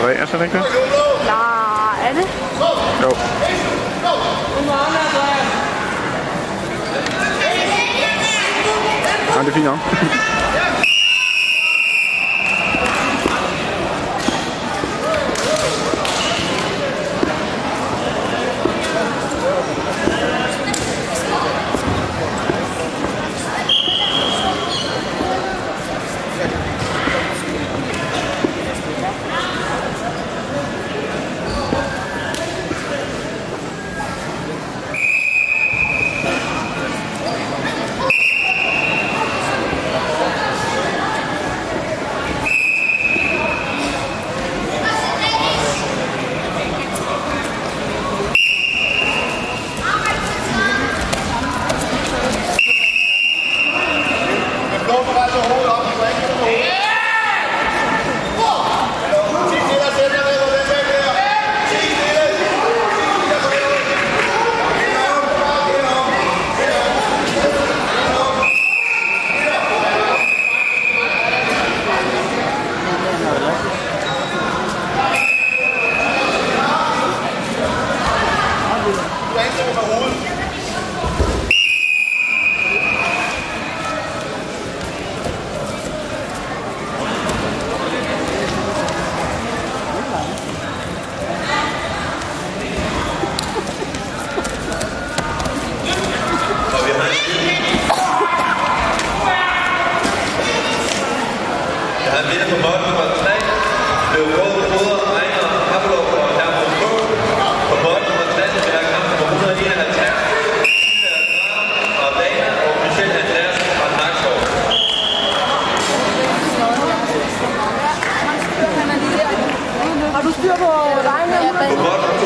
drei Ersterdecke. Na, Ende? Jo. An die Finger. Har vinder på mål nummer 3. Blev rød Broder, Ejner, Pavlov og Hermod K. På mål nummer 3 spiller kamp nummer 151. Og Dana og Michel Andreasen fra Nakskov. Har du styr på nummer